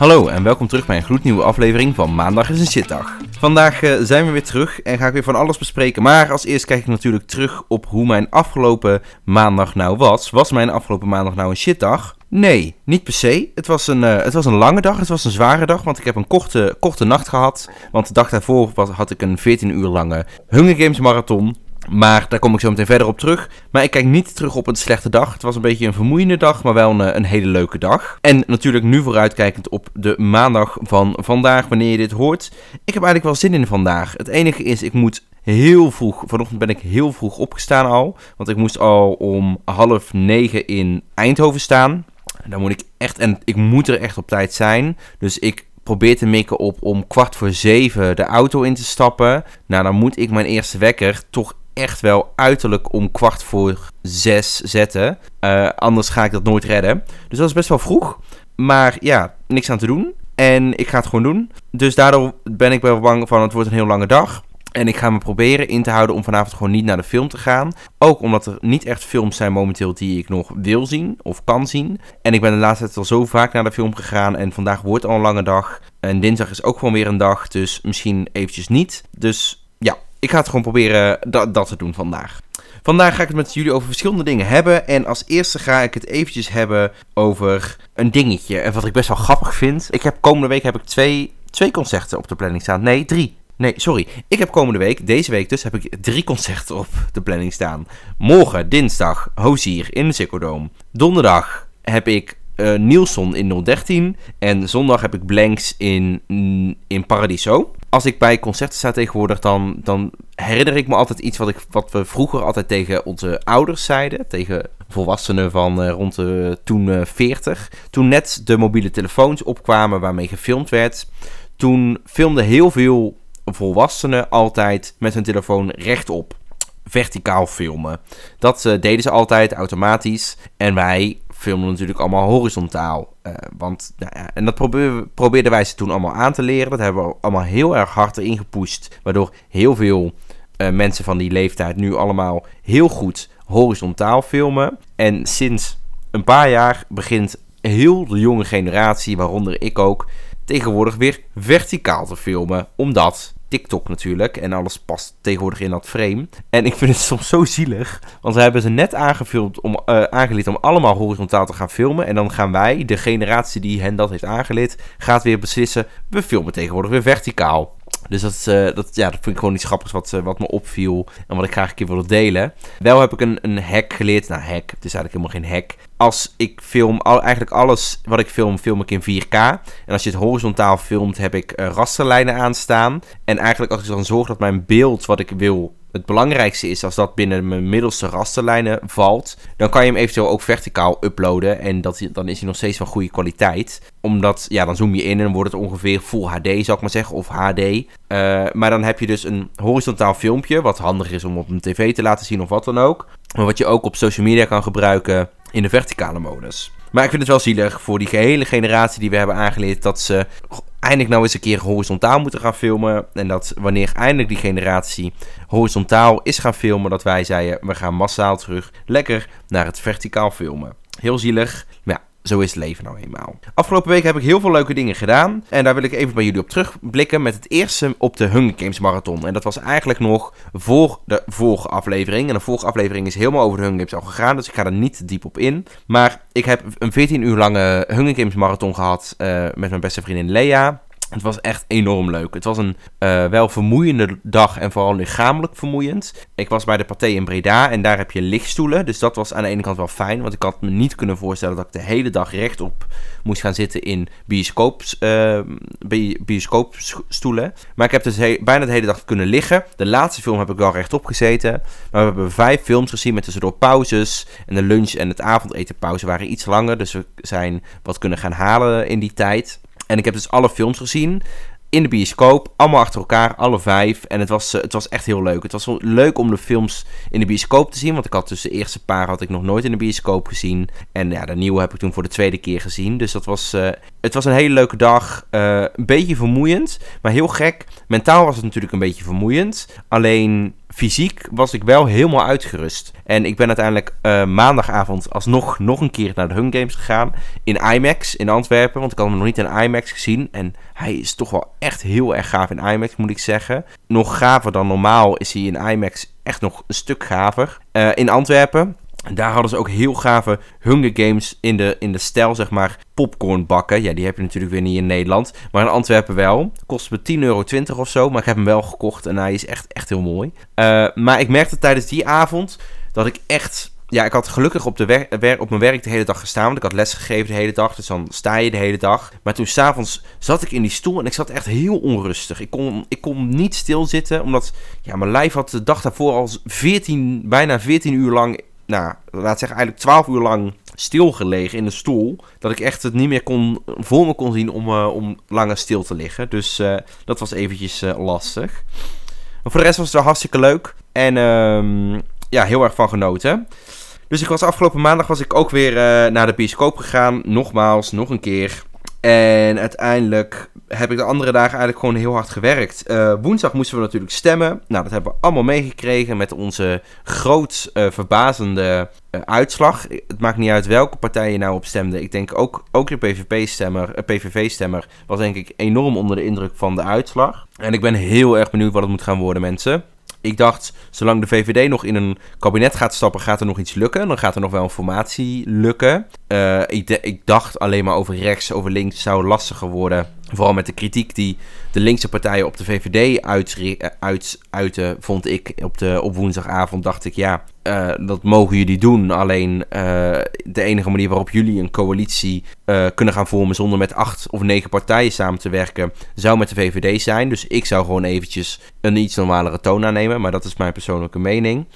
Hallo en welkom terug bij een gloednieuwe aflevering van Maandag is een shitdag. Vandaag uh, zijn we weer terug en ga ik weer van alles bespreken. Maar als eerst kijk ik natuurlijk terug op hoe mijn afgelopen maandag nou was. Was mijn afgelopen maandag nou een shitdag? Nee, niet per se. Het was, een, uh, het was een lange dag, het was een zware dag, want ik heb een korte, korte nacht gehad. Want de dag daarvoor was, had ik een 14 uur lange Hunger Games marathon. Maar daar kom ik zo meteen verder op terug. Maar ik kijk niet terug op een slechte dag. Het was een beetje een vermoeiende dag, maar wel een, een hele leuke dag. En natuurlijk nu vooruitkijkend op de maandag van vandaag, wanneer je dit hoort. Ik heb eigenlijk wel zin in vandaag. Het enige is, ik moet heel vroeg. Vanochtend ben ik heel vroeg opgestaan al. Want ik moest al om half negen in Eindhoven staan. Dan moet ik echt, en ik moet er echt op tijd zijn. Dus ik probeer te mikken op om kwart voor zeven de auto in te stappen. Nou, dan moet ik mijn eerste wekker toch echt wel uiterlijk om kwart voor zes zetten. Uh, anders ga ik dat nooit redden. Dus dat is best wel vroeg. Maar ja, niks aan te doen. En ik ga het gewoon doen. Dus daardoor ben ik wel bang van het wordt een heel lange dag. En ik ga me proberen in te houden om vanavond gewoon niet naar de film te gaan. Ook omdat er niet echt films zijn momenteel die ik nog wil zien of kan zien. En ik ben de laatste tijd al zo vaak naar de film gegaan. En vandaag wordt al een lange dag. En dinsdag is ook gewoon weer een dag. Dus misschien eventjes niet. Dus ik ga het gewoon proberen dat, dat te doen vandaag. Vandaag ga ik het met jullie over verschillende dingen hebben. En als eerste ga ik het eventjes hebben over een dingetje. En wat ik best wel grappig vind. Ik heb komende week heb ik twee, twee concerten op de planning staan. Nee, drie. Nee, sorry. Ik heb komende week, deze week dus, heb ik drie concerten op de planning staan. Morgen, dinsdag, Hozier in de Ziggo Donderdag heb ik uh, Nielsen in 013. En zondag heb ik Blanks in, in Paradiso. Als ik bij concerten sta tegenwoordig, dan, dan herinner ik me altijd iets wat, ik, wat we vroeger altijd tegen onze ouders zeiden. Tegen volwassenen van uh, rond de toen uh, 40. Toen net de mobiele telefoons opkwamen waarmee gefilmd werd. Toen filmden heel veel volwassenen altijd met hun telefoon rechtop verticaal filmen. Dat deden ze altijd automatisch. En wij filmen natuurlijk allemaal horizontaal. Uh, want, ja, en dat probeerden, wij ze toen allemaal aan te leren. Dat hebben we allemaal heel erg hard erin gepusht. Waardoor heel veel uh, mensen van die leeftijd nu allemaal heel goed horizontaal filmen. En sinds een paar jaar begint heel de jonge generatie, waaronder ik ook, tegenwoordig weer verticaal te filmen. Omdat TikTok natuurlijk. En alles past tegenwoordig in dat frame. En ik vind het soms zo zielig. Want we hebben ze net aangevuld om, uh, om allemaal horizontaal te gaan filmen. En dan gaan wij, de generatie die hen dat heeft aangeleerd, gaat weer beslissen. We filmen tegenwoordig weer verticaal. Dus dat, uh, dat, ja, dat vind ik gewoon iets grappigs wat, uh, wat me opviel. En wat ik graag een keer wil delen. Wel heb ik een, een hack geleerd. Nou, hack. Het is eigenlijk helemaal geen hack. Als ik film, eigenlijk alles wat ik film, film ik in 4K. En als je het horizontaal filmt, heb ik uh, rasterlijnen aanstaan. En eigenlijk als ik dan zorg dat mijn beeld wat ik wil het belangrijkste is als dat binnen mijn middelste rasterlijnen valt, dan kan je hem eventueel ook verticaal uploaden en dat, dan is hij nog steeds van goede kwaliteit. Omdat, ja, dan zoom je in en wordt het ongeveer Full HD, zou ik maar zeggen, of HD. Uh, maar dan heb je dus een horizontaal filmpje, wat handig is om op een tv te laten zien of wat dan ook. Maar wat je ook op social media kan gebruiken in de verticale modus. Maar ik vind het wel zielig voor die gehele generatie die we hebben aangeleerd dat ze eindelijk nou eens een keer horizontaal moeten gaan filmen. En dat wanneer eindelijk die generatie horizontaal is gaan filmen, dat wij zeiden we gaan massaal terug lekker naar het verticaal filmen. Heel zielig, maar ja, zo is het leven nou eenmaal. Afgelopen week heb ik heel veel leuke dingen gedaan. En daar wil ik even bij jullie op terugblikken met het eerste op de Hunger Games Marathon. En dat was eigenlijk nog voor de vorige aflevering. En de vorige aflevering is helemaal over de Hunger Games al gegaan. Dus ik ga er niet diep op in. Maar ik heb een 14 uur lange Hunger Games Marathon gehad uh, met mijn beste vriendin Lea. Het was echt enorm leuk. Het was een uh, wel vermoeiende dag en vooral lichamelijk vermoeiend. Ik was bij de Pathé in Breda en daar heb je lichtstoelen. Dus dat was aan de ene kant wel fijn. Want ik had me niet kunnen voorstellen dat ik de hele dag rechtop moest gaan zitten in bioscoops, uh, bioscoopstoelen. Maar ik heb dus bijna de hele dag kunnen liggen. De laatste film heb ik wel rechtop gezeten. Maar we hebben vijf films gezien met tussendoor pauzes. En de lunch en het avondetenpauze waren iets langer. Dus we zijn wat kunnen gaan halen in die tijd. En ik heb dus alle films gezien in de bioscoop, allemaal achter elkaar, alle vijf. En het was, het was echt heel leuk. Het was leuk om de films in de bioscoop te zien, want ik had dus de eerste paar had ik nog nooit in de bioscoop gezien. En ja, de nieuwe heb ik toen voor de tweede keer gezien. Dus dat was, uh, het was een hele leuke dag. Uh, een beetje vermoeiend, maar heel gek. Mentaal was het natuurlijk een beetje vermoeiend. Alleen fysiek was ik wel helemaal uitgerust. En ik ben uiteindelijk uh, maandagavond alsnog nog een keer naar de Hun Games gegaan. In IMAX in Antwerpen, want ik had hem nog niet in IMAX gezien. En hij is toch wel echt heel erg gaaf in IMAX, moet ik zeggen. Nog gaver dan normaal is hij in IMAX echt nog een stuk gaver. Uh, in Antwerpen en daar hadden ze ook heel gave Hunger Games in de, in de stijl, zeg maar, popcornbakken. Ja, die heb je natuurlijk weer niet in Nederland. Maar in Antwerpen wel. Kostte me 10,20 euro of zo, maar ik heb hem wel gekocht en hij is echt, echt heel mooi. Uh, maar ik merkte tijdens die avond dat ik echt... Ja, ik had gelukkig op, de wer op mijn werk de hele dag gestaan, want ik had les gegeven de hele dag, dus dan sta je de hele dag. Maar toen s'avonds zat ik in die stoel en ik zat echt heel onrustig. Ik kon, ik kon niet stilzitten, omdat ja, mijn lijf had de dag daarvoor al 14, bijna 14 uur lang nou, laat zeggen, eigenlijk 12 uur lang stilgelegen in de stoel. Dat ik echt het niet meer kon, voor me kon zien om, uh, om langer stil te liggen. Dus uh, dat was eventjes uh, lastig. Maar voor de rest was het wel hartstikke leuk. En um, ja, heel erg van genoten. Dus ik was afgelopen maandag was ik ook weer naar de bioscoop gegaan. Nogmaals, nog een keer. En uiteindelijk heb ik de andere dagen eigenlijk gewoon heel hard gewerkt. Uh, woensdag moesten we natuurlijk stemmen. Nou, dat hebben we allemaal meegekregen met onze groot uh, verbazende uh, uitslag. Het maakt niet uit welke partij je nou op stemde. Ik denk ook, ook de PVV-stemmer, PVV-stemmer was denk ik enorm onder de indruk van de uitslag. En ik ben heel erg benieuwd wat het moet gaan worden, mensen. Ik dacht, zolang de VVD nog in een kabinet gaat stappen, gaat er nog iets lukken. Dan gaat er nog wel een formatie lukken. Uh, ik, ik, dacht alleen maar over rechts, over links zou lastiger worden. Vooral met de kritiek die de linkse partijen op de VVD uit, uiten, vond ik op, de, op woensdagavond. Dacht ik, ja, uh, dat mogen jullie doen. Alleen uh, de enige manier waarop jullie een coalitie kunnen gaan vormen zonder met acht of negen partijen samen te werken, zou met de VVD zijn. Dus ik zou gewoon eventjes een iets normalere toon aannemen. Maar dat is mijn persoonlijke mening.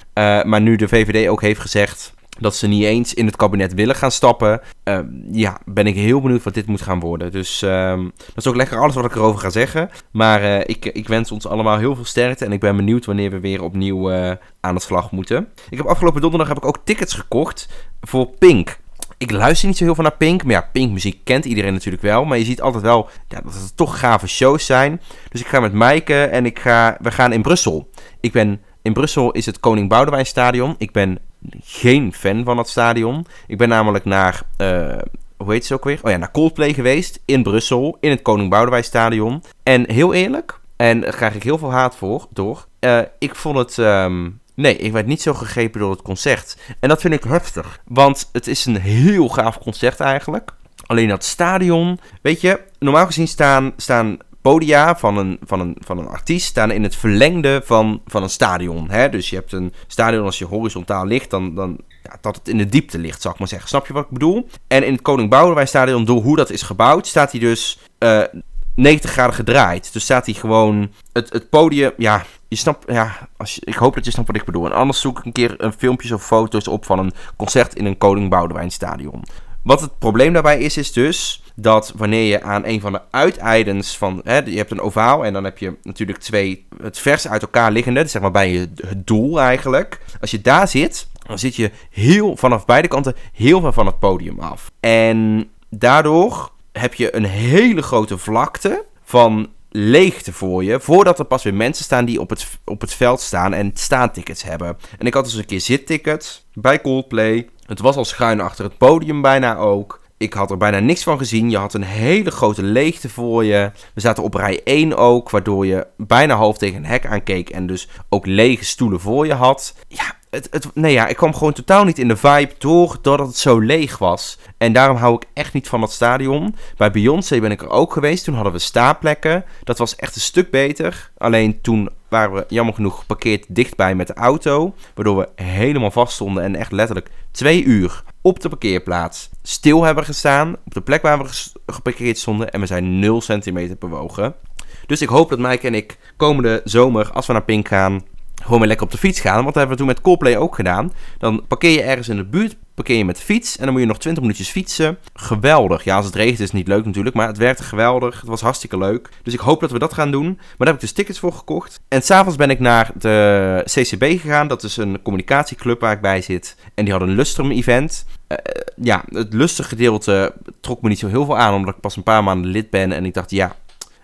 maar nu de VVD ook heeft gezegd dat ze niet eens in het kabinet willen gaan stappen. Uh, ja, ben ik heel benieuwd wat dit moet gaan worden. Dus uh, dat is ook lekker alles wat ik erover ga zeggen. Maar uh, ik, ik wens ons allemaal heel veel sterkte. En ik ben benieuwd wanneer we weer opnieuw eh, aan de slag moeten. Ik heb afgelopen donderdag heb ik ook tickets gekocht voor Pink. Ik luister niet zo heel veel naar Pink. Maar ja, Pink muziek kent iedereen natuurlijk wel. Maar je ziet altijd wel ja, dat het toch gave shows zijn. Dus ik ga met Maaike en ik ga, we gaan in Brussel. Ik ben... In Brussel is het Koning Boudewijn Stadion. Ik ben geen fan van het stadion. Ik ben namelijk naar, uh, hoe heet ze ook weer? Oh ja, naar Coldplay geweest in Brussel, in het Koning Boudewijn Stadion. En heel eerlijk, en daar krijg ik heel veel haat voor, door. Uh, ik vond het... Um, Nee, ik werd niet zo gegrepen door het concert. En dat vind ik heftig. Want het is een heel gaaf concert eigenlijk. Alleen dat stadion. Weet je, normaal gezien staan, staan podia van een, van een, van een artiest staan in het verlengde van, van een stadion. Hè? Dus je hebt een stadion als je horizontaal ligt, dan, dan ja, dat het in de diepte ligt, zal ik maar zeggen. Snap je wat ik bedoel? En in het Koning Boudewijn stadion, door hoe dat is gebouwd, staat hij dus uh, eh, 90 graden gedraaid. Dus staat hij gewoon het, het podium, ja, je snapt, ja, als je, ik hoop dat je snapt wat ik bedoel. En anders zoek ik een keer een filmpjes of foto's op van een concert in een Koning Boudewijn stadion. Wat het probleem daarbij is, is dus dat wanneer je aan een van de uiteindens van... Hè, je hebt een ovaal en dan heb je natuurlijk twee het vers uit elkaar liggende. Dus zeg maar bij je, het doel eigenlijk. Als je daar zit, dan zit je heel vanaf beide kanten heel ver van het podium af. En daardoor heb je een hele grote vlakte van leegte voor je. Voordat er pas weer mensen staan die op het, op het veld staan en staantickets hebben. En ik had dus een keer zittickets bij Coldplay. Het was al schuin achter het podium bijna ook. Ik had er bijna niks van gezien. Je had een hele grote leegte voor je. We zaten op rij 1 ook, waardoor je bijna half tegen een hek aankeek en dus ook lege stoelen voor je had. Ja, het, het, nee ja, ik kwam gewoon totaal niet in de vibe door doordat het zo leeg was. En daarom hou ik echt niet van dat stadion. Bij Beyoncé ben ik er ook geweest. Toen hadden we staplekken. Dat was echt een stuk beter. Alleen toen waren we jammer genoeg geparkeerd dichtbij met de auto. Waardoor we helemaal vast stonden en echt letterlijk twee uur op de parkeerplaats stil hebben gestaan. Op de plek waar we geparkeerd stonden. En we zijn 0 centimeter bewogen. Dus ik hoop dat Mike en ik komende zomer, als we naar Pink gaan, gewoon weer lekker op de fiets gaan. Want dat hebben we toen met Coldplay ook gedaan. Dan parkeer je ergens in de buurt, parkeer je met de fiets. En dan moet je nog 20 minuutjes fietsen. Geweldig. Ja, als het regent is het niet leuk natuurlijk. Maar het werkte geweldig. Het was hartstikke leuk. Dus ik hoop dat we dat gaan doen. Maar daar heb ik dus tickets voor gekocht. En s'avonds ben ik naar de CCB gegaan. Dat is een communicatieclub waar ik bij zit. En die hadden een Lustrum event. Uh, ja, het lustige gedeelte trok me niet zo heel veel aan. Omdat ik pas een paar maanden lid ben. En ik dacht, ja,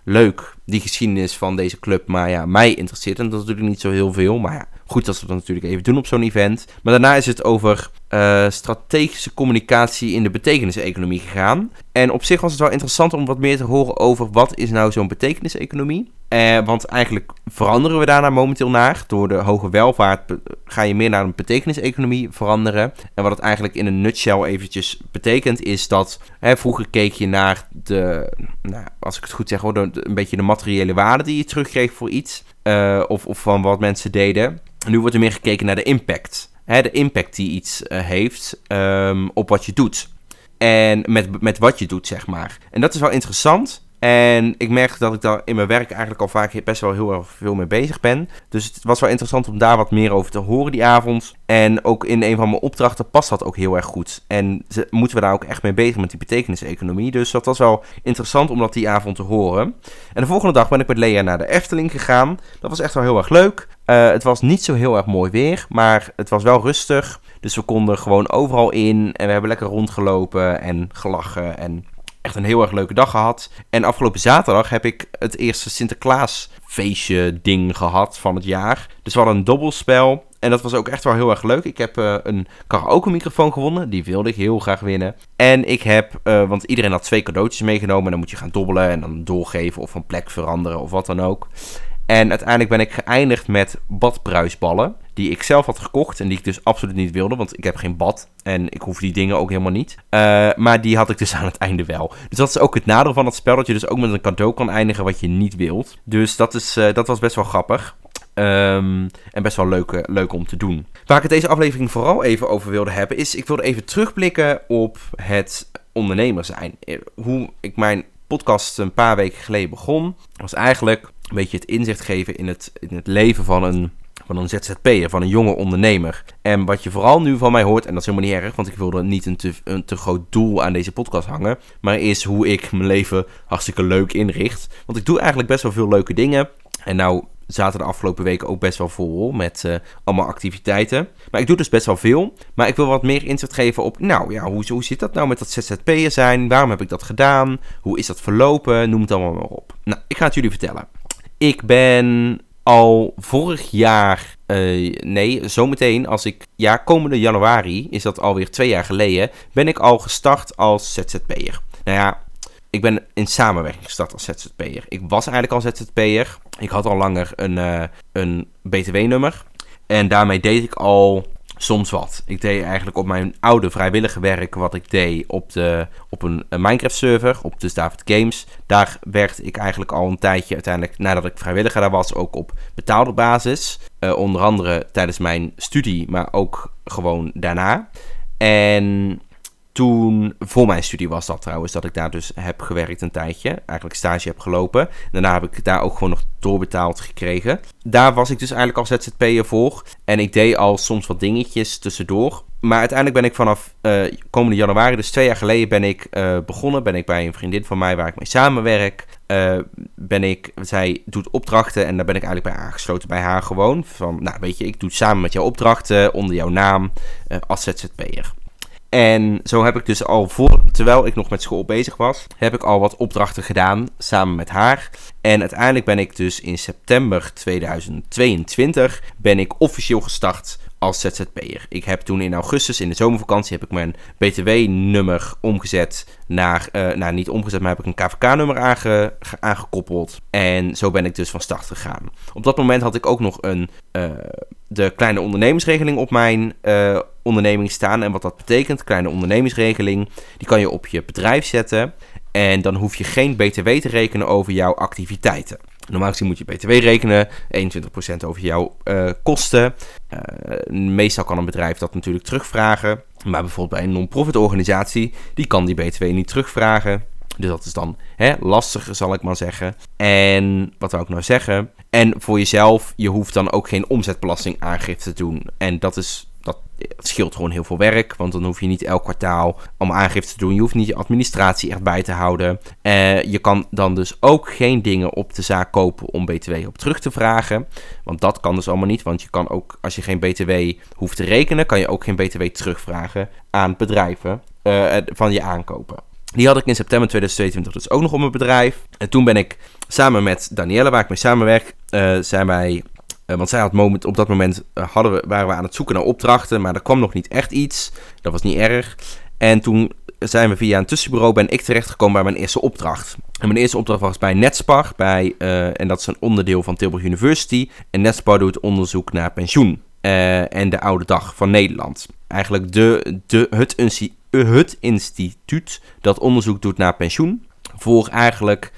leuk, die geschiedenis van deze club. Maar ja, mij interesseert het natuurlijk niet zo heel veel. Maar ja, Goed dat ze dat natuurlijk even doen op zo'n event. Maar daarna is het over uh, strategische communicatie in de betekeniseconomie gegaan. En op zich was het wel interessant om wat meer te horen over wat is nou zo'n betekeniseconomie. Uh, want eigenlijk veranderen we daarna momenteel naar. Door de hoge welvaart ga je meer naar een betekeniseconomie veranderen. En wat het eigenlijk in een nutshell eventjes betekent is dat... Hè, vroeger keek je naar de, nou, als ik het goed zeg, hoor, een beetje de materiële waarde die je terugkreeg voor iets. Uh, of, of van wat mensen deden. Nu wordt er meer gekeken naar de impact hè, de impact die iets uh, heeft um, op wat je doet. En met, met wat je doet, zeg maar. En dat is wel interessant. En ik merk dat ik daar in mijn werk eigenlijk al vaak best wel heel erg veel mee bezig ben. Dus het was wel interessant om daar wat meer over te horen die avond. En ook in een van mijn opdrachten past dat ook heel erg goed. En moeten we daar ook echt mee bezig met die betekeniseconomie. Dus dat was wel interessant om dat die avond te horen. En de volgende dag ben ik met Lea naar de Efteling gegaan. Dat was echt wel heel erg leuk. Uh, het was niet zo heel erg mooi weer, maar het was wel rustig. Dus we konden gewoon overal in en we hebben lekker rondgelopen en gelachen en echt een heel erg leuke dag gehad. En afgelopen zaterdag heb ik het eerste Sinterklaas feestje ding gehad van het jaar. Dus we hadden een dobbelspel. En dat was ook echt wel heel erg leuk. Ik heb uh, een karaoke microfoon gewonnen. Die wilde ik heel graag winnen. En ik heb, uh, want iedereen had twee cadeautjes meegenomen. En dan moet je gaan dobbelen en dan doorgeven of van plek veranderen of wat dan ook. En uiteindelijk ben ik geëindigd met badpruisballen. Die ik zelf had gekocht en die ik dus absoluut niet wilde. Want ik heb geen bad en ik hoef die dingen ook helemaal niet. Uh, maar die had ik dus aan het einde wel. Dus dat is ook het nadeel van het spel. Dat je dus ook met een cadeau kan eindigen wat je niet wilt. Dus dat, is, uh, dat was best wel grappig. Um, en best wel leuk, leuk om te doen. Waar ik het deze aflevering vooral even over wilde hebben, is ik wilde even terugblikken op het ondernemer zijn. Hoe ik mijn podcast een paar weken geleden begon, was eigenlijk een beetje het inzicht geven in het, in het leven van een, van een ZZP'er, van een jonge ondernemer. En wat je vooral nu van mij hoort, en dat is helemaal niet erg, want ik wilde niet een te, een te groot doel aan deze podcast hangen, maar is hoe ik mijn leven hartstikke leuk inricht. Want ik doe eigenlijk best wel veel leuke dingen. En nou zaten de afgelopen weken ook best wel vol met uh, allemaal activiteiten. Maar ik doe dus best wel veel. Maar ik wil wat meer inzicht geven op, nou ja, hoe, hoe zit dat nou met dat ZZP'er zijn? Waarom heb ik dat gedaan? Hoe is dat verlopen? Noem het allemaal maar op. Nou, ik ga het jullie vertellen. Ik ben al vorig jaar, uh, nee, zometeen als ik, ja, komende januari, is dat alweer twee jaar geleden, ben ik al gestart als ZZP'er. Nou ja, ik ben in samenwerking gestart als ZZP'er. Ik was eigenlijk al ZZP'er. Ik had al langer een, uh, een BTW-nummer. En daarmee deed ik al soms wat. Ik deed eigenlijk op mijn oude vrijwillige werk wat ik deed op, de, op een, Minecraft server, op de David Games. Daar werkte ik eigenlijk al een tijdje uiteindelijk, nadat ik vrijwilliger daar was, ook op betaalde basis. Uh, onder andere tijdens mijn studie, maar ook gewoon daarna. En toen, voor mijn studie was dat trouwens, dat ik daar dus heb gewerkt een tijdje. Eigenlijk stage heb gelopen. Daarna heb ik daar ook gewoon nog doorbetaald gekregen. Daar was ik dus eigenlijk al ZZP'er voor. En ik deed al soms wat dingetjes tussendoor. Maar uiteindelijk ben ik vanaf uh, komende januari, dus twee jaar geleden, ben ik uh, begonnen. Ben ik bij een vriendin van mij waar ik mee samenwerk. Uh, ben ik, zij doet opdrachten en daar ben ik eigenlijk bij aangesloten bij haar gewoon. Van, nou weet je, ik doe samen met jou opdrachten onder jouw naam als ZZP'er. En zo heb ik dus al voor, terwijl ik nog met school bezig was, heb ik al wat opdrachten gedaan samen met haar. En uiteindelijk ben ik dus in september 2022 ben ik officieel gestart als ZZP'er. Ik heb toen in augustus, in de zomervakantie, heb ik mijn BTW-nummer omgezet naar, uh, nou niet omgezet, maar heb ik een KVK-nummer aange, aangekoppeld. En zo ben ik dus van start gegaan. Op dat moment had ik ook nog een, uh, de kleine ondernemingsregeling op mijn uh, onderneming staan. En wat dat betekent, kleine ondernemingsregeling, die kan je op je bedrijf zetten. En dan hoef je geen BTW te rekenen over jouw activiteiten. Normaal gezien moet je BTW rekenen, 21% over jouw uh, kosten. Uh, meestal kan een bedrijf dat natuurlijk terugvragen. Maar bijvoorbeeld bij een non-profit organisatie, die kan die BTW niet terugvragen. Dus dat is dan hè, lastiger, zal ik maar zeggen. En wat wil ik nou zeggen? En voor jezelf, je hoeft dan ook geen omzetbelastingaangifte te doen. En dat is dat scheelt gewoon heel veel werk. Want dan hoef je niet elk kwartaal om aangifte te doen. Je hoeft niet je administratie echt bij te houden. Uh, je kan dan dus ook geen dingen op de zaak kopen om BTW op terug te vragen. Want dat kan dus allemaal niet. Want je kan ook, als je geen BTW hoeft te rekenen, kan je ook geen BTW terugvragen aan bedrijven uh, van je aankopen. Die had ik in september 2022 dus ook nog op mijn bedrijf. En toen ben ik samen met Danielle, waar ik mee samenwerk, uh, zijn wij want zij had moment, op dat moment hadden we, waren we aan het zoeken naar opdrachten, maar er kwam nog niet echt iets. Dat was niet erg. En toen zijn we via een tussenbureau, ben ik terechtgekomen bij mijn eerste opdracht. En mijn eerste opdracht was bij Netspar, bij, en dat is een onderdeel van Tilburg University. En Netspar doet onderzoek naar pensioen en de oude dag van Nederland. Eigenlijk de, de, het, het instituut dat onderzoek doet naar pensioen voor eigenlijk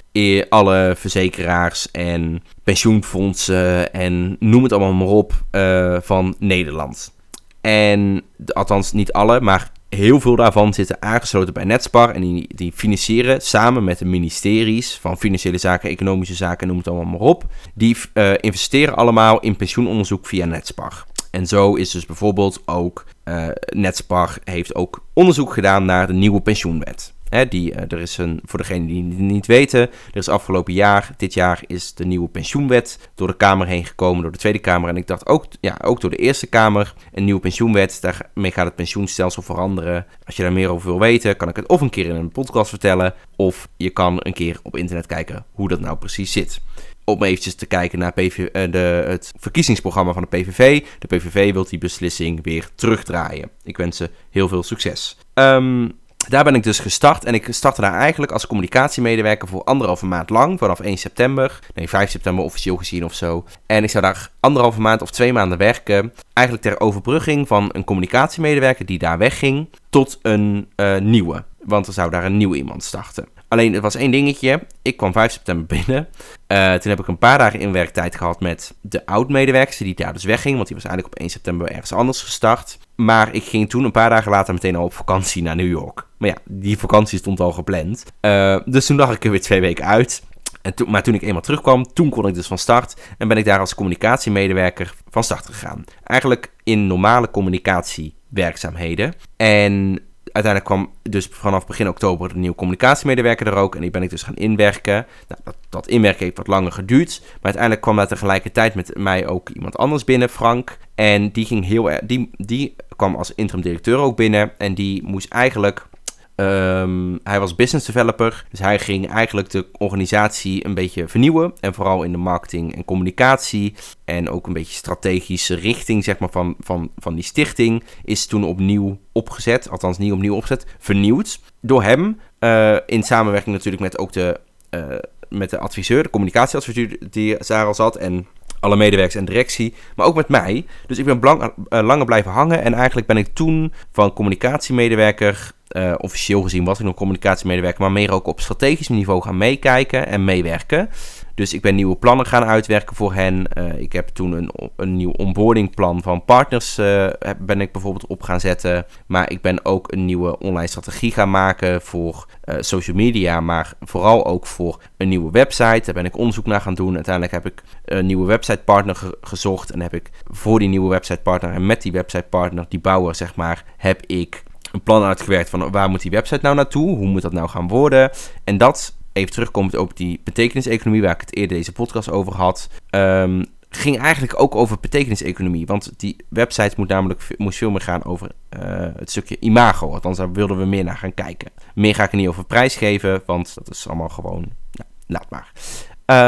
alle verzekeraars en pensioenfondsen en noem het allemaal maar op uh, van Nederland. En althans niet alle, maar heel veel daarvan zitten aangesloten bij Netspar. En die, die financieren samen met de ministeries van Financiële Zaken, Economische Zaken, noem het allemaal maar op. Die uh, investeren allemaal in pensioenonderzoek via Netspar. En zo is dus bijvoorbeeld ook uh, Netspar heeft ook onderzoek gedaan naar de nieuwe pensioenwet. die, uh, er is een, voor degenen die het niet weten, er is afgelopen jaar, dit jaar is de nieuwe pensioenwet door de Kamer heen gekomen, door de Tweede Kamer. En ik dacht ook, ja, ook door de Eerste Kamer, een nieuwe pensioenwet. Daarmee gaat het pensioenstelsel veranderen. Als je daar meer over wil weten, kan ik het of een keer in een podcast vertellen, of je kan een keer op internet kijken hoe dat nou precies zit om eventjes te kijken naar PV, uh, de, het verkiezingsprogramma van de PVV. De PVV wil die beslissing weer terugdraaien. Ik wens ze heel veel succes. Um, daar ben ik dus gestart en ik startte daar eigenlijk als communicatiemedewerker voor anderhalve maand lang, vanaf 1 september, nee 5 september officieel gezien of zo. En ik zou daar anderhalve maand of twee maanden werken, eigenlijk ter overbrugging van een communicatiemedewerker die daar wegging, tot een uh, nieuwe. Want er zou daar een nieuw iemand starten. Alleen, het was één dingetje. Ik kwam 5 september binnen. Uh, toen heb ik een paar dagen inwerktijd gehad met de oud-medewerker die daar dus wegging. Want die was eigenlijk op 1 september ergens anders gestart. Maar ik ging toen een paar dagen later meteen al op vakantie naar New York. Maar ja, die vakantie stond al gepland. Uh, dus toen dacht ik er weer twee weken uit. En maar toen ik eenmaal terugkwam, toen kon ik dus van start. En ben ik daar als communicatiemedewerker van start gegaan. Eigenlijk in normale communicatiewerkzaamheden. En uiteindelijk kwam dus vanaf begin oktober de nieuwe communicatiemedewerker er ook. En die ben ik dus gaan inwerken. Nou, dat, dat inwerken heeft wat langer geduurd. Maar uiteindelijk kwam daar tegelijkertijd met mij ook iemand anders binnen, Frank. En die, ging heel, die, die kwam als interim directeur ook binnen. En die moest eigenlijk Um, hij was business developer, dus hij ging eigenlijk de organisatie een beetje vernieuwen. En vooral in de marketing en communicatie. En ook een beetje strategische richting zeg maar, van, van, van die stichting is toen opnieuw opgezet. Althans, niet opnieuw opgezet, vernieuwd. Door hem, uh, in samenwerking natuurlijk met ook de, uh, met de adviseur, de communicatieadviseur die daar al zat. En alle medewerkers en directie, maar ook met mij. Dus ik ben lang, uh, langer blijven hangen en eigenlijk ben ik toen van communicatiemedewerker uh, officieel gezien was ik nog communicatiemedewerker, maar meer ook op strategisch niveau gaan meekijken en meewerken. Dus ik ben nieuwe plannen gaan uitwerken voor hen. Uh, ik heb toen een, een nieuw onboardingplan van partners uh, ben ik bijvoorbeeld op gaan zetten. Maar ik ben ook een nieuwe online strategie gaan maken voor uh, social media. Maar vooral ook voor een nieuwe website. Daar ben ik onderzoek naar gaan doen. Uiteindelijk heb ik een nieuwe websitepartner ge gezocht. En heb ik voor die nieuwe websitepartner en met die websitepartner, die bouwer zeg maar, heb ik een plan uitgewerkt van waar moet die website nou naartoe? Hoe moet dat nou gaan worden? En dat, even terugkomend op die betekeniseconomie waar ik het eerder deze podcast over had, um, ging eigenlijk ook over betekeniseconomie. Want die website moet namelijk, moest veel meer gaan over uh, het stukje imago. Althans, daar wilden we meer naar gaan kijken. Meer ga ik er niet over prijs geven, want dat is allemaal gewoon, nou, laat maar.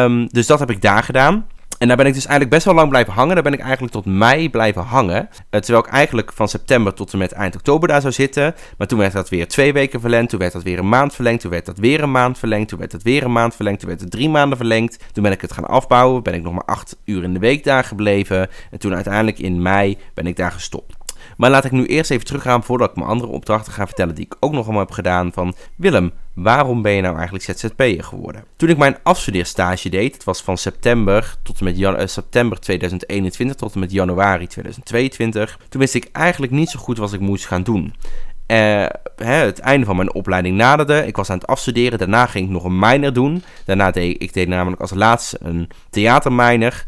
Um, dus dat heb ik daar gedaan. En daar ben ik dus eigenlijk best wel lang blijven hangen. Daar ben ik eigenlijk tot mei blijven hangen. Uh, terwijl ik eigenlijk van september tot en met eind oktober daar zou zitten. Maar toen werd dat weer twee weken verlengd. Toen werd dat weer een maand verlengd. Toen werd dat weer een maand verlengd. Toen werd dat weer een maand verlengd. Toen werd het drie maanden verlengd. Toen ben ik het gaan afbouwen. Ben ik nog maar acht uur in de week daar gebleven. En toen uiteindelijk in mei ben ik daar gestopt. Maar laat ik nu eerst even teruggaan voordat ik mijn andere opdrachten ga vertellen die ik ook nog allemaal heb gedaan. Van Willem, waarom ben je nou eigenlijk ZZP'er geworden? Toen ik mijn afstudeerstage deed, het was van september, tot en met uh, september 2021 tot en met januari 2022, toen wist ik eigenlijk niet zo goed wat ik moest gaan doen. Uh, hè, het einde van mijn opleiding naderde. Ik was aan het afstuderen. Daarna ging ik nog een minor doen. Daarna deed ik deed namelijk als laatste een theaterminor.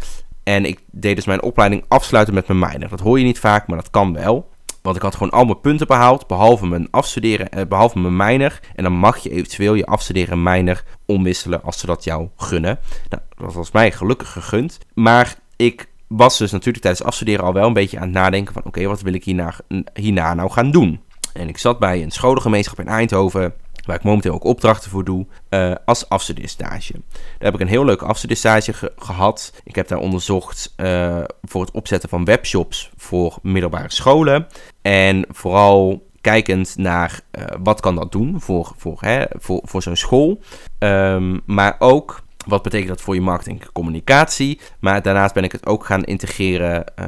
En ik deed dus mijn opleiding afsluiten met mijn minor. Dat hoor je niet vaak, maar dat kan wel. Want ik had gewoon al mijn punten behaald, behalve mijn afstuderen, eh, behalve mijn minor. En dan mag je eventueel je afstuderen minor omwisselen als ze dat jou gunnen. Nou, dat was mij gelukkig gegund. Maar ik was dus natuurlijk tijdens afstuderen al wel een beetje aan het nadenken van... oké, wat wil ik hierna, hierna nou gaan doen? En ik zat bij een scholengemeenschap in Eindhoven waar ik momenteel ook opdrachten voor doe, uh, als afstudeerstage. Daar heb ik een heel leuke afstudeerstage ge gehad. Ik heb daar onderzocht uh, voor het opzetten van webshops voor middelbare scholen. En vooral kijkend naar uh, wat kan dat doen voor, voor, voor, voor zo'n school. Um, maar ook wat betekent dat voor je marketing en communicatie? Maar daarnaast ben ik het ook gaan integreren uh,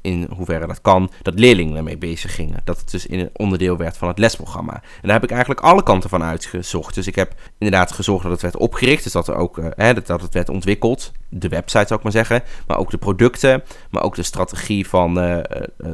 in hoeverre dat kan, dat leerlingen ermee bezig gingen. Dat het dus in een onderdeel werd van het lesprogramma. En daar heb ik eigenlijk alle kanten van uitgezocht. Dus ik heb inderdaad gezorgd dat het werd opgericht, dus dat, er ook, hè, dat, het werd ontwikkeld. De website zou ik maar zeggen, maar ook de producten, maar ook de strategie van uh,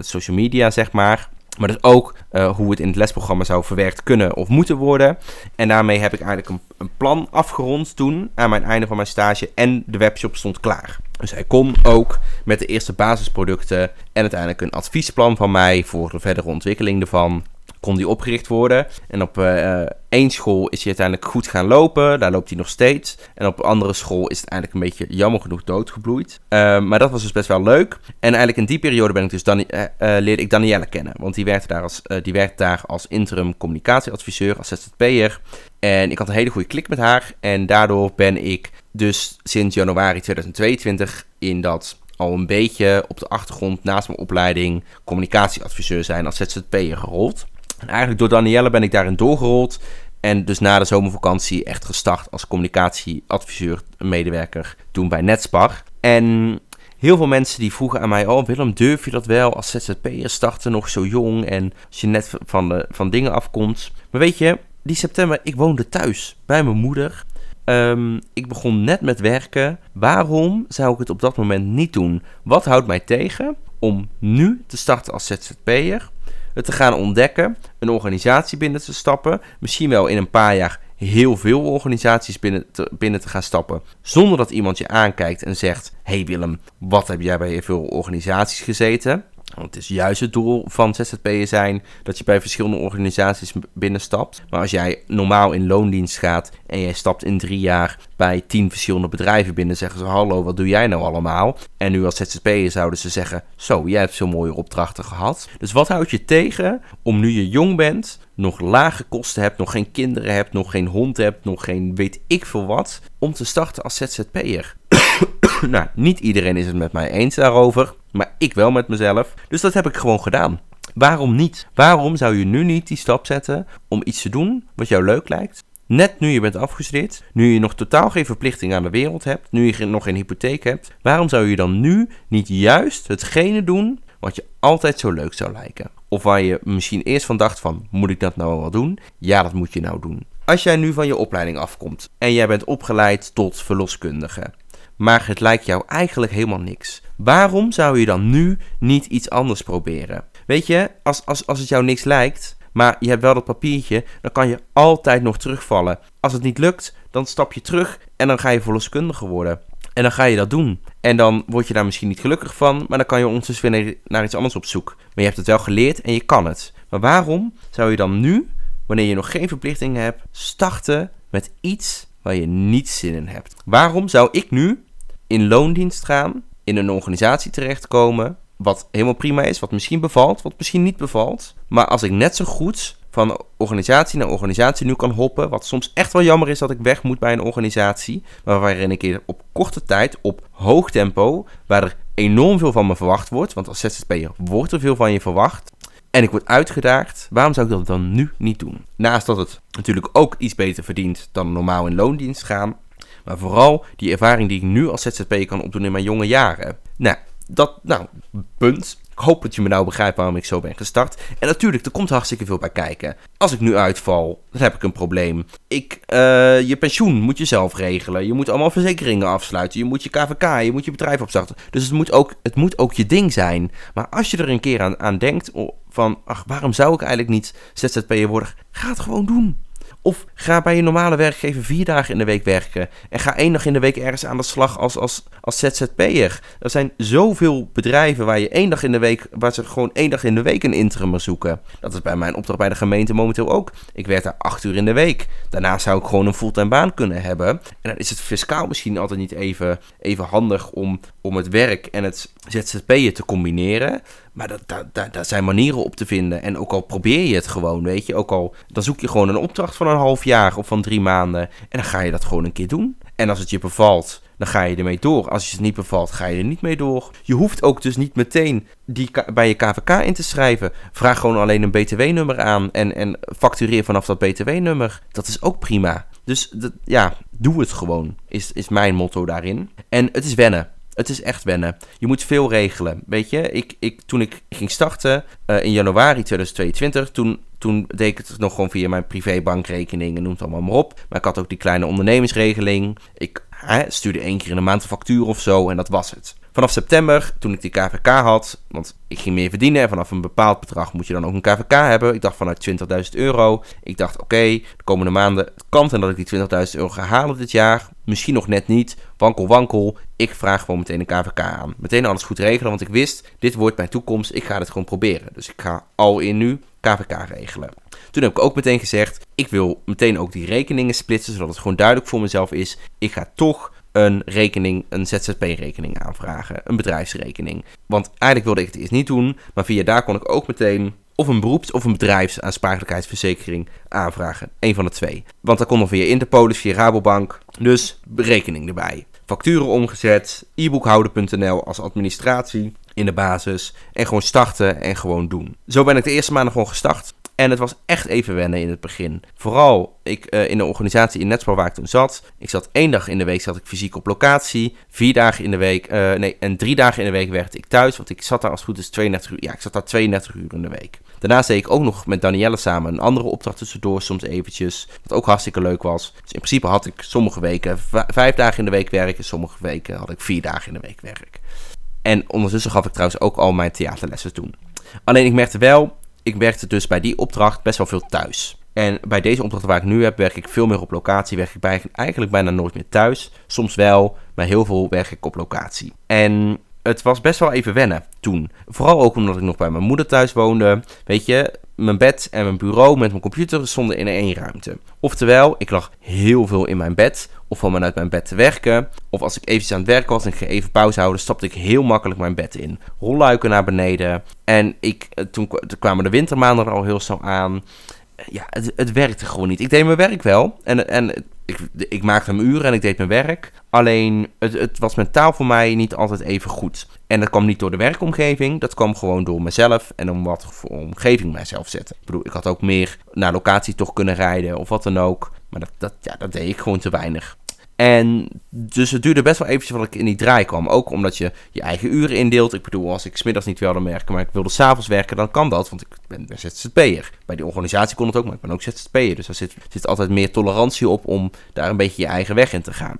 social media, zeg maar. Maar dus ook uh, hoe het in het lesprogramma zou verwerkt kunnen of moeten worden. En daarmee heb ik eigenlijk een, een, plan afgerond toen aan mijn einde van mijn stage. En de webshop stond klaar. Dus hij kon ook met de eerste basisproducten en uiteindelijk een adviesplan van mij voor de verdere ontwikkeling ervan kon die opgericht worden. En op uh, één school is hij uiteindelijk goed gaan lopen. Daar loopt hij nog steeds. En op een andere school is het eigenlijk een beetje jammer genoeg doodgebloeid. Uh, maar dat was dus best wel leuk. En eigenlijk in die periode ben ik dus uh, leerde ik Danielle kennen. Want die werkte daar als, die werkte daar als interim communicatieadviseur, als ZZP'er. En ik had een hele goede klik met haar. En daardoor ben ik dus sinds januari 2022 in dat al een beetje op de achtergrond naast mijn opleiding communicatieadviseur zijn als ZZP'er gerold. En eigenlijk door Danielle ben ik daarin doorgerold. En dus na de zomervakantie echt gestart als communicatieadviseur, medewerker toen bij Netspar. En heel veel mensen die vroegen aan mij: Oh, Willem, durf je dat wel als ZZP'er starten, nog zo jong en als je net van, van dingen afkomt? Maar weet je, die september, ik woonde thuis bij mijn moeder. Um, ik begon net met werken. Waarom zou ik het op dat moment niet doen? Wat houdt mij tegen om nu te starten als ZZP'er? Te gaan ontdekken, een organisatie binnen te stappen, misschien wel in een paar jaar heel veel organisaties binnen te, binnen te gaan stappen, zonder dat iemand je aankijkt en zegt: Hey Willem, wat heb jij bij veel organisaties gezeten? Want het is juist het doel van ZZP'er zijn dat je bij verschillende organisaties binnenstapt. Maar als jij normaal in loondienst gaat en jij stapt in drie jaar bij tien verschillende bedrijven binnen, zeggen ze: Hallo, wat doe jij nou allemaal? En nu als ZZP'er zouden ze zeggen: Zo, jij hebt zo'n mooie opdrachten gehad. Dus wat houdt je tegen om nu je jong bent, nog lage kosten hebt, nog geen kinderen hebt, nog geen hond hebt, nog geen weet ik veel wat, om te starten als ZZP'er? nou, niet iedereen is het met mij eens daarover. Maar ik wel met mezelf. Dus dat heb ik gewoon gedaan. Waarom niet? Waarom zou je nu niet die stap zetten om iets te doen wat jou leuk lijkt? Net nu je bent afgestudeerd, nu je nog totaal geen verplichting aan de wereld hebt, nu je nog geen hypotheek hebt, waarom zou je dan nu niet juist hetgene doen wat je altijd zo leuk zou lijken? Of waar je misschien eerst van dacht van, moet ik dat nou wel doen? Ja, dat moet je nou doen. Als jij nu van je opleiding afkomt en jij bent opgeleid tot verloskundige, maar het lijkt jou eigenlijk helemaal niks. Waarom zou je dan nu niet iets anders proberen? Weet je, als, als, als het jou niks lijkt, maar je hebt wel dat papiertje, dan kan je altijd nog terugvallen. Als het niet lukt, dan stap je terug en dan ga je verloskundige worden. En dan ga je dat doen. En dan word je daar misschien niet gelukkig van, maar dan kan je ondertussen weer naar iets anders op zoek. Maar je hebt het wel geleerd en je kan het. Maar waarom zou je dan nu, wanneer je nog geen verplichtingen hebt, starten met iets waar je niet zin in hebt? Waarom zou ik nu in loondienst gaan, in een organisatie terechtkomen, wat helemaal prima is, wat misschien bevalt, wat misschien niet bevalt. Maar als ik net zo goed van organisatie naar organisatie nu kan hoppen, wat soms echt wel jammer is dat ik weg moet bij een organisatie, maar waarin ik op korte tijd, op hoog tempo, waar er enorm veel van me verwacht wordt, want als ZZP'er wordt er veel van je verwacht, en ik word uitgedaagd, waarom zou ik dat dan nu niet doen? Naast dat het natuurlijk ook iets beter verdient dan normaal in loondienst gaan, maar vooral die ervaring die ik nu als ZZP kan opdoen in mijn jonge jaren. Nou, dat, nou, punt. Ik hoop dat je me nou begrijpt waarom ik zo ben gestart. En natuurlijk, er komt hartstikke veel bij kijken. Als ik nu uitval, dan heb ik een probleem. Ik, uh, je pensioen moet je zelf regelen. Je moet allemaal verzekeringen afsluiten. Je moet je KVK, je moet je bedrijf opstarten. Dus het moet ook, het moet ook je ding zijn. Maar als je er een keer aan, aan denkt, van, ach, waarom zou ik eigenlijk niet ZZP'er worden? Ga het gewoon doen. Of ga bij je normale werkgever vier dagen in de week werken. En ga één dag in de week ergens aan de slag als, als, als ZZP'er. Er zijn zoveel bedrijven waar je één dag in de week, waar ze gewoon één dag in de week een interim zoeken. Dat is bij mijn opdracht bij de gemeente momenteel ook. Ik werk daar acht uur in de week. Daarna zou ik gewoon een fulltime baan kunnen hebben. En dan is het fiscaal misschien altijd niet even, even handig om, om het werk en het ZZP'er te combineren. Maar dat, dat, daar zijn manieren op te vinden. En ook al probeer je het gewoon, weet je. Ook al dan zoek je gewoon een opdracht van een half jaar of van drie maanden. En dan ga je dat gewoon een keer doen. En als het je bevalt, dan ga je ermee door. Als je het niet bevalt, ga je er niet mee door. Je hoeft ook dus niet meteen die bij je KVK in te schrijven. Vraag gewoon alleen een BTW-nummer aan en, en factureer vanaf dat BTW-nummer. Dat is ook prima. Dus dat, ja, doe het gewoon, is, is mijn motto daarin. En het is wennen. Het is echt wennen. Je moet veel regelen. Weet je, ik, ik, toen ik ging starten uh, in januari 2022, toen, toen deed ik het nog gewoon via mijn privébankrekening en noem het allemaal maar op. Maar ik had ook die kleine ondernemersregeling. Ik hè, stuurde één keer in de maand een factuur of zo en dat was het. Vanaf september, toen ik die KVK had, want ik ging meer verdienen en vanaf een bepaald bedrag moet je dan ook een KVK hebben. Ik dacht vanuit 20.000 euro. Ik dacht, oké, de komende maanden, het kan en dat ik die 20.000 euro ga halen dit jaar. Misschien nog net niet. Wankel, wankel. Ik vraag gewoon meteen een KVK aan. Meteen alles goed regelen, want ik wist, dit wordt mijn toekomst. Ik ga het gewoon proberen. Dus ik ga al in nu KVK regelen. Toen heb ik ook meteen gezegd, ik wil meteen ook die rekeningen splitsen, zodat het gewoon duidelijk voor mezelf is. Ik ga toch een rekening, een ZZP-rekening aanvragen, een bedrijfsrekening. Want eigenlijk wilde ik het eerst niet doen, maar via daar kon ik ook meteen of een beroeps- of een bedrijfsaansprakelijkheidsverzekering aanvragen. Een van de twee. Want dat kon nog via Interpolis, via Rabobank. Dus berekening erbij. Facturen omgezet, e-boekhouder.nl als administratie in de basis. En gewoon starten en gewoon doen. Zo ben ik de eerste maanden gewoon gestart. En het was echt even wennen in het begin. Vooral ik, uh, in de organisatie in Netspar waar ik toen zat. Ik zat één dag in de week zat ik fysiek op locatie. Vier dagen in de week, uh, nee, en drie dagen in de week werkte ik thuis. Want ik zat daar als het goed is 32 uur. Ja, ik zat daar 32 uur in de week. Daarnaast deed ik ook nog met Danielle samen een andere opdracht tussendoor, soms eventjes. Wat ook hartstikke leuk was. Dus in principe had ik sommige weken vijf dagen in de week werk. En sommige weken had ik vier dagen in de week werk. En ondertussen gaf ik trouwens ook al mijn theaterlessen toen. Alleen ik merkte wel, ik werkte dus bij die opdracht best wel veel thuis. En bij deze opdracht waar ik nu heb, werk ik veel meer op locatie. Werk ik eigenlijk bijna nooit meer thuis. Soms wel, maar heel veel werk ik op locatie. En het was best wel even wennen toen. Vooral ook omdat ik nog bij mijn moeder thuis woonde. Weet je, mijn bed en mijn bureau met mijn computer stonden in één ruimte. Oftewel, ik lag heel veel in mijn bed. Of van vanuit mijn bed te werken. Of als ik eventjes aan het werken was en ik ging even pauze houden, stapte ik heel makkelijk mijn bed in. Rolluiken naar beneden. En ik, eh, toen, toen kwamen de wintermaanden er al heel snel aan. Ja, het, het werkte gewoon niet. Ik deed mijn werk wel. En, en ik, ik maakte mijn uren en ik deed mijn werk. Alleen het, het was mentaal voor mij niet altijd even goed. En dat kwam niet door de werkomgeving, dat kwam gewoon door mezelf en om wat voor omgeving mijzelf zetten. Ik bedoel, ik had ook meer naar locatie toch kunnen rijden of wat dan ook. Maar dat, dat, ja, dat deed ik gewoon te weinig. En dus het duurde best wel eventjes voordat ik in die draai kwam. Ook omdat je je eigen uren indeelt. Ik bedoel, als ik smiddags niet wilde werken, maar ik wilde s'avonds werken, dan kan dat. Want ik ben ZZP'er. Bij die organisatie kon het ook, maar ik ben ook ZZP'er. Dus er zit, zit altijd meer tolerantie op om daar een beetje je eigen weg in te gaan.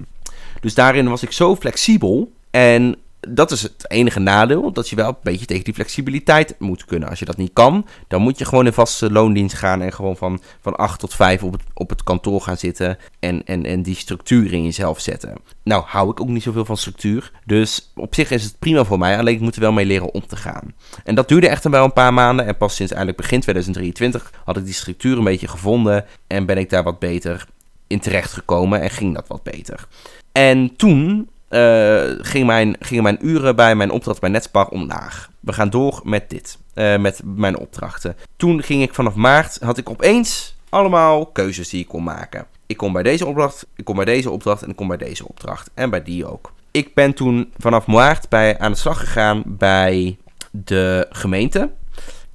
Dus daarin was ik zo flexibel. En dat is het enige nadeel, dat je wel een beetje tegen die flexibiliteit moet kunnen. Als je dat niet kan, dan moet je gewoon in vaste loondienst gaan en gewoon van, van 8 tot 5 op het, op het kantoor gaan zitten en, en, en die structuur in jezelf zetten. Nou, hou ik ook niet zoveel van structuur, dus op zich is het prima voor mij, alleen ik moet er wel mee leren om te gaan. En dat duurde echt wel een paar maanden en pas sinds eigenlijk begin 2023 had ik die structuur een beetje gevonden en ben ik daar wat beter in terecht gekomen en ging dat wat beter. En toen uh, gingen, mijn, gingen mijn uren bij mijn opdracht bij Netspar omlaag. We gaan door met dit, uh, met mijn opdrachten. Toen ging ik vanaf maart, had ik opeens allemaal keuzes die ik kon maken. Ik kom bij deze opdracht, ik kom bij deze opdracht en ik kom bij deze opdracht. En bij die ook. Ik ben toen vanaf maart bij, aan de slag gegaan bij de gemeente.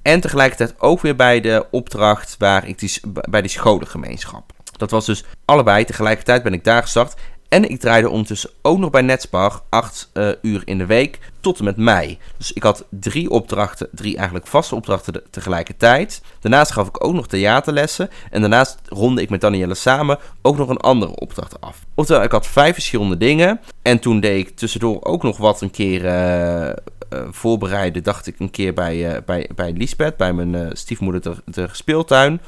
En tegelijkertijd ook weer bij de opdracht waar ik die, bij die scholengemeenschap. Dat was dus allebei. Tegelijkertijd ben ik daar gestart. En ik draaide ondertussen ook nog bij Netspar 8 uh, eh, uur in de week tot en met mei. Dus ik had drie opdrachten, drie eigenlijk vaste opdrachten tegelijkertijd. Daarnaast gaf ik ook nog theaterlessen. En daarnaast ronde ik met Danielle samen ook nog een andere opdracht af. Oftewel, ik had vijf verschillende dingen. En toen deed ik tussendoor ook nog wat een keer uh, voorbereiden. Dacht ik een keer bij, bij, bij Lisbeth, bij mijn stiefmoeder de, de speeltuin.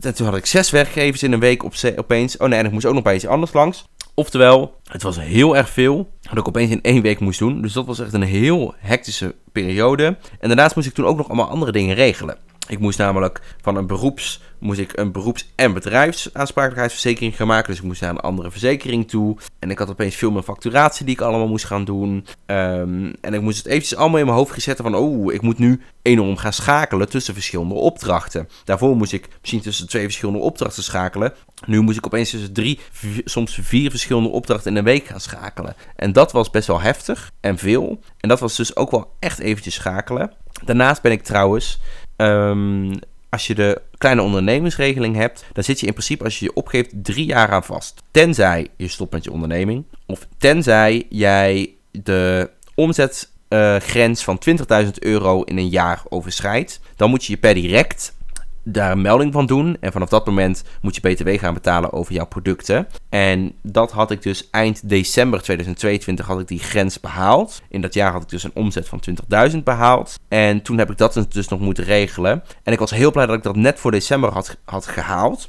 En toen had ik zes werkgevers in een week op opeens. Oh nee, en ik moest ook nog bij iets anders langs. Oftewel, het was heel erg veel. Wat ik opeens in één week moest doen. Dus dat was echt een heel hectische periode. En daarnaast moest ik toen ook nog allemaal andere dingen regelen. Ik moest namelijk van een beroeps moest ik een beroeps- en bedrijfsaansprakelijkheidsverzekering gaan maken. Dus ik moest naar een andere verzekering toe. En ik had opeens veel meer facturatie die ik allemaal moest gaan doen. Ehm, en ik moest het eventjes allemaal in mijn hoofd zetten van... oh, ik moet nu enorm gaan schakelen tussen verschillende opdrachten. Daarvoor moest ik misschien tussen twee verschillende opdrachten schakelen. Nu moest ik opeens tussen drie, soms vier verschillende opdrachten in een week gaan schakelen. En dat was best wel heftig en veel. En dat was dus ook wel echt eventjes schakelen. Daarnaast ben ik trouwens... Um, als je de kleine ondernemingsregeling hebt, dan zit je in principe als je je opgeeft drie jaar aan vast. Tenzij je stopt met je onderneming. Of tenzij jij de omzetgrens van 20.000 euro in een jaar overschrijdt. Dan moet je je per direct daar een melding van doen. En vanaf dat moment moet je BTW gaan betalen over jouw producten. En dat had ik dus eind december 2022 had ik die grens behaald. In dat jaar had ik dus een omzet van 20.000 behaald. En toen heb ik dat dus nog moeten regelen. En ik was heel blij dat ik dat net voor december had, had gehaald.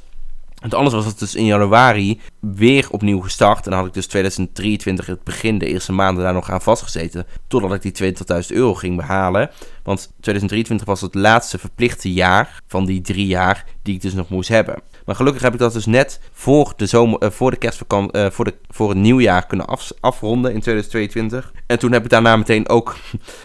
Want anders was het dus in januari weer opnieuw gestart. En dan had ik dus 2023 het begin, de eerste maanden daar nog aan vastgezeten. Totdat ik die 20.000 euro ging behalen. Want 2023 was het laatste verplichte jaar van die drie jaar die ik dus nog moest hebben. Maar gelukkig heb ik dat dus net voor de, zomer, uh, voor de kerstvakantie, uh, voor, de, voor het nieuwjaar kunnen af, afronden in 2022. En toen heb ik daarna meteen ook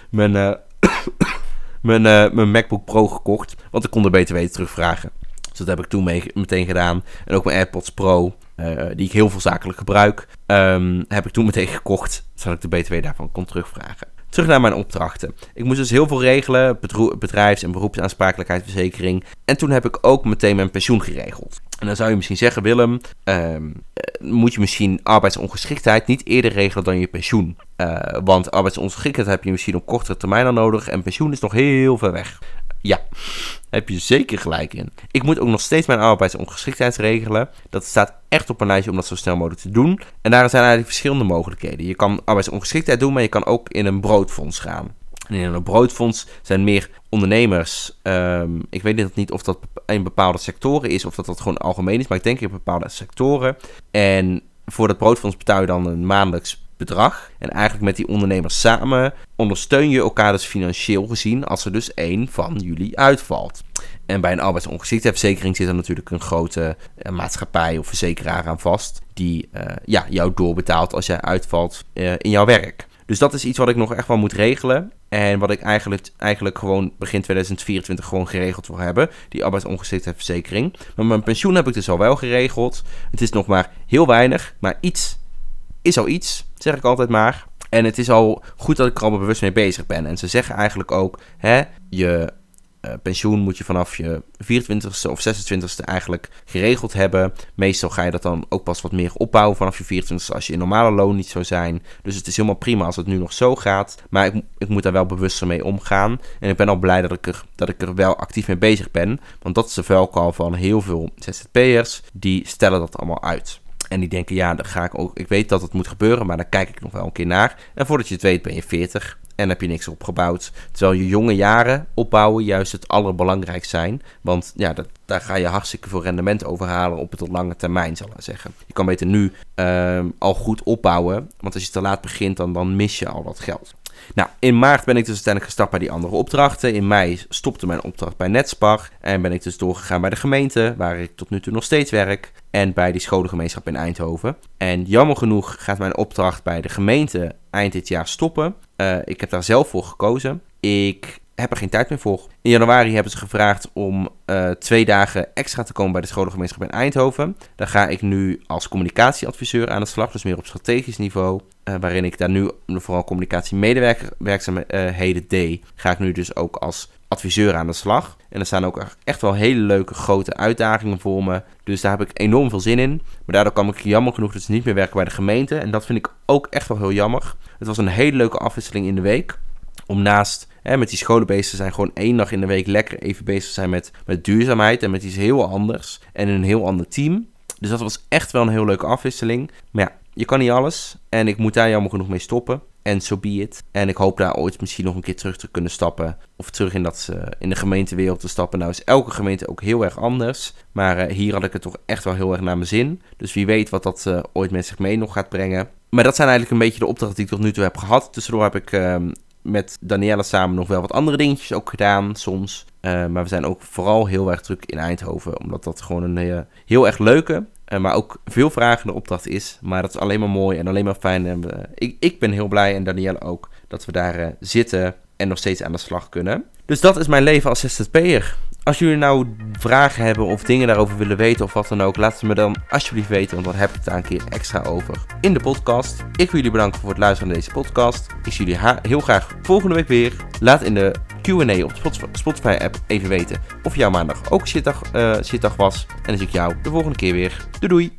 mijn, uh, mijn, mijn MacBook Pro gekocht. Want ik kon de BTW terugvragen. Dat heb ik toen meteen gedaan. En ook mijn AirPods Pro, uh, die ik heel veel zakelijk gebruik, um, heb ik toen meteen gekocht. Zodat ik de BTW daarvan kon terugvragen. Terug naar mijn opdrachten. Ik moest dus heel veel regelen, bedrijfs- en beroepsaansprakelijkheidsverzekering. En toen heb ik ook meteen mijn pensioen geregeld. En dan zou je misschien zeggen, Willem, um, moet je misschien arbeidsongeschiktheid niet eerder regelen dan je pensioen. Uh, want arbeidsongeschiktheid heb je misschien op kortere termijn al nodig en pensioen is nog heel ver weg. Ja, heb je zeker gelijk in. Ik moet ook nog steeds mijn arbeidsongeschiktheid regelen. Dat staat echt op een lijstje om dat zo snel mogelijk te doen. En daar zijn eigenlijk verschillende mogelijkheden. Je kan arbeidsongeschiktheid doen, maar je kan ook in een broodfonds gaan. En in een broodfonds zijn meer ondernemers. Um, ik weet niet of dat in bepaalde sectoren is of dat dat gewoon algemeen is, maar ik denk in bepaalde sectoren. En voor dat broodfonds betaal je dan een maandelijks bedrag. En eigenlijk met die ondernemers samen ondersteun je elkaar dus financieel gezien als er dus één van jullie uitvalt. En bij een arbeidsongeschiktheidsverzekering zit er natuurlijk een grote uh, maatschappij of verzekeraar aan vast. Die uh, ja, jou doorbetaalt als jij uitvalt uh, in jouw werk. Dus dat is iets wat ik nog echt wel moet regelen. En wat ik eigenlijk, eigenlijk gewoon begin 2024 gewoon geregeld wil hebben. Die arbeidsongeschiktheidsverzekering. Maar mijn pensioen heb ik dus al wel geregeld. Het is nog maar heel weinig. Maar iets is al iets, zeg ik altijd maar. En het is al goed dat ik er al bewust mee bezig ben. En ze zeggen eigenlijk ook, hè, je uh, pensioen moet je vanaf je 24ste of 26ste eigenlijk geregeld hebben. Meestal ga je dat dan ook pas wat meer opbouwen vanaf je 24ste als je in normale loon niet zou zijn. Dus het is helemaal prima als het nu nog zo gaat. Maar ik, ik moet daar wel bewuster mee omgaan. En ik ben al blij dat ik, er, dat ik er wel actief mee bezig ben. Want dat is de vuilkal van heel veel ZZP'ers. Die stellen dat allemaal uit. En die denken, ja, dan ga ik ook. Ik weet dat het moet gebeuren, maar dan kijk ik nog wel een keer naar. En voordat je het weet, ben je 40 en heb je niks opgebouwd. Terwijl je jonge jaren opbouwen juist het allerbelangrijkst zijn. Want ja, dat, daar ga je hartstikke veel rendement overhalen op het lange termijn, zal ik zeggen. Je kan beter nu uh, al goed opbouwen. Want als je te laat begint, dan, dan mis je al dat geld. Nou, in maart ben ik dus uiteindelijk gestart bij die andere opdrachten. In mei stopte mijn opdracht bij Netspar. En ben ik dus doorgegaan bij de gemeente, waar ik tot nu toe nog steeds werk. En bij die scholengemeenschap in Eindhoven. En jammer genoeg gaat mijn opdracht bij de gemeente eind dit jaar stoppen. Uh, ik heb daar zelf voor gekozen. Ik heb er geen tijd meer voor. In januari hebben ze gevraagd om uh, twee dagen extra te komen bij de scholengemeenschap in Eindhoven. Daar ga ik nu als communicatieadviseur aan de slag, dus meer op strategisch niveau. Uh, waarin ik daar nu vooral communicatiemedewerkzaamheden deed, ga ik nu dus ook als adviseur aan de slag. En er staan ook echt wel hele leuke grote uitdagingen voor me. Dus daar heb ik enorm veel zin in. Maar daardoor kan ik jammer genoeg dus niet meer werken bij de gemeente. En dat vind ik ook echt wel heel jammer. Het was een hele leuke afwisseling in de week. Om naast met die scholen bezig te zijn, gewoon één dag in de week lekker even bezig zijn met, met duurzaamheid. En met iets heel anders. En een heel ander team. Dus dat was echt wel een heel leuke afwisseling. Maar ja, je kan niet alles. En ik moet daar jammer genoeg mee stoppen. En so be it. En ik hoop daar ooit misschien nog een keer terug te kunnen stappen. Of terug in, dat, uh, in de gemeentewereld te stappen. Nou is elke gemeente ook heel erg anders. Maar uh, hier had ik het toch echt wel heel erg naar mijn zin. Dus wie weet wat dat uh, ooit met zich mee nog gaat brengen. Maar dat zijn eigenlijk een beetje de opdrachten die ik tot nu toe heb gehad. Tussendoor heb ik ehm, met Danielle samen nog wel wat andere dingetjes ook gedaan, soms. Eh, maar we zijn ook vooral heel erg druk in Eindhoven, omdat dat gewoon een uh, heel erg leuke, uh, maar ook veel vragende opdracht is. Maar dat is alleen maar mooi en alleen maar fijn. En ik, ik ben heel blij en Danielle ook dat we daar zitten en nog steeds aan de slag kunnen. Dus dat is mijn leven als ZZP'er. Als jullie nou vragen hebben of dingen daarover willen weten of wat dan ook, laat het me dan alsjeblieft weten, want dan heb ik het daar een keer extra over in de podcast. Ik wil jullie bedanken voor het luisteren naar deze podcast. Ik zie jullie heel graag volgende week weer. Laat in de Q&A op de Spotify app even weten of jouw maandag ook uh, shitdag was. En dan zie ik jou de volgende keer weer. Doei doei!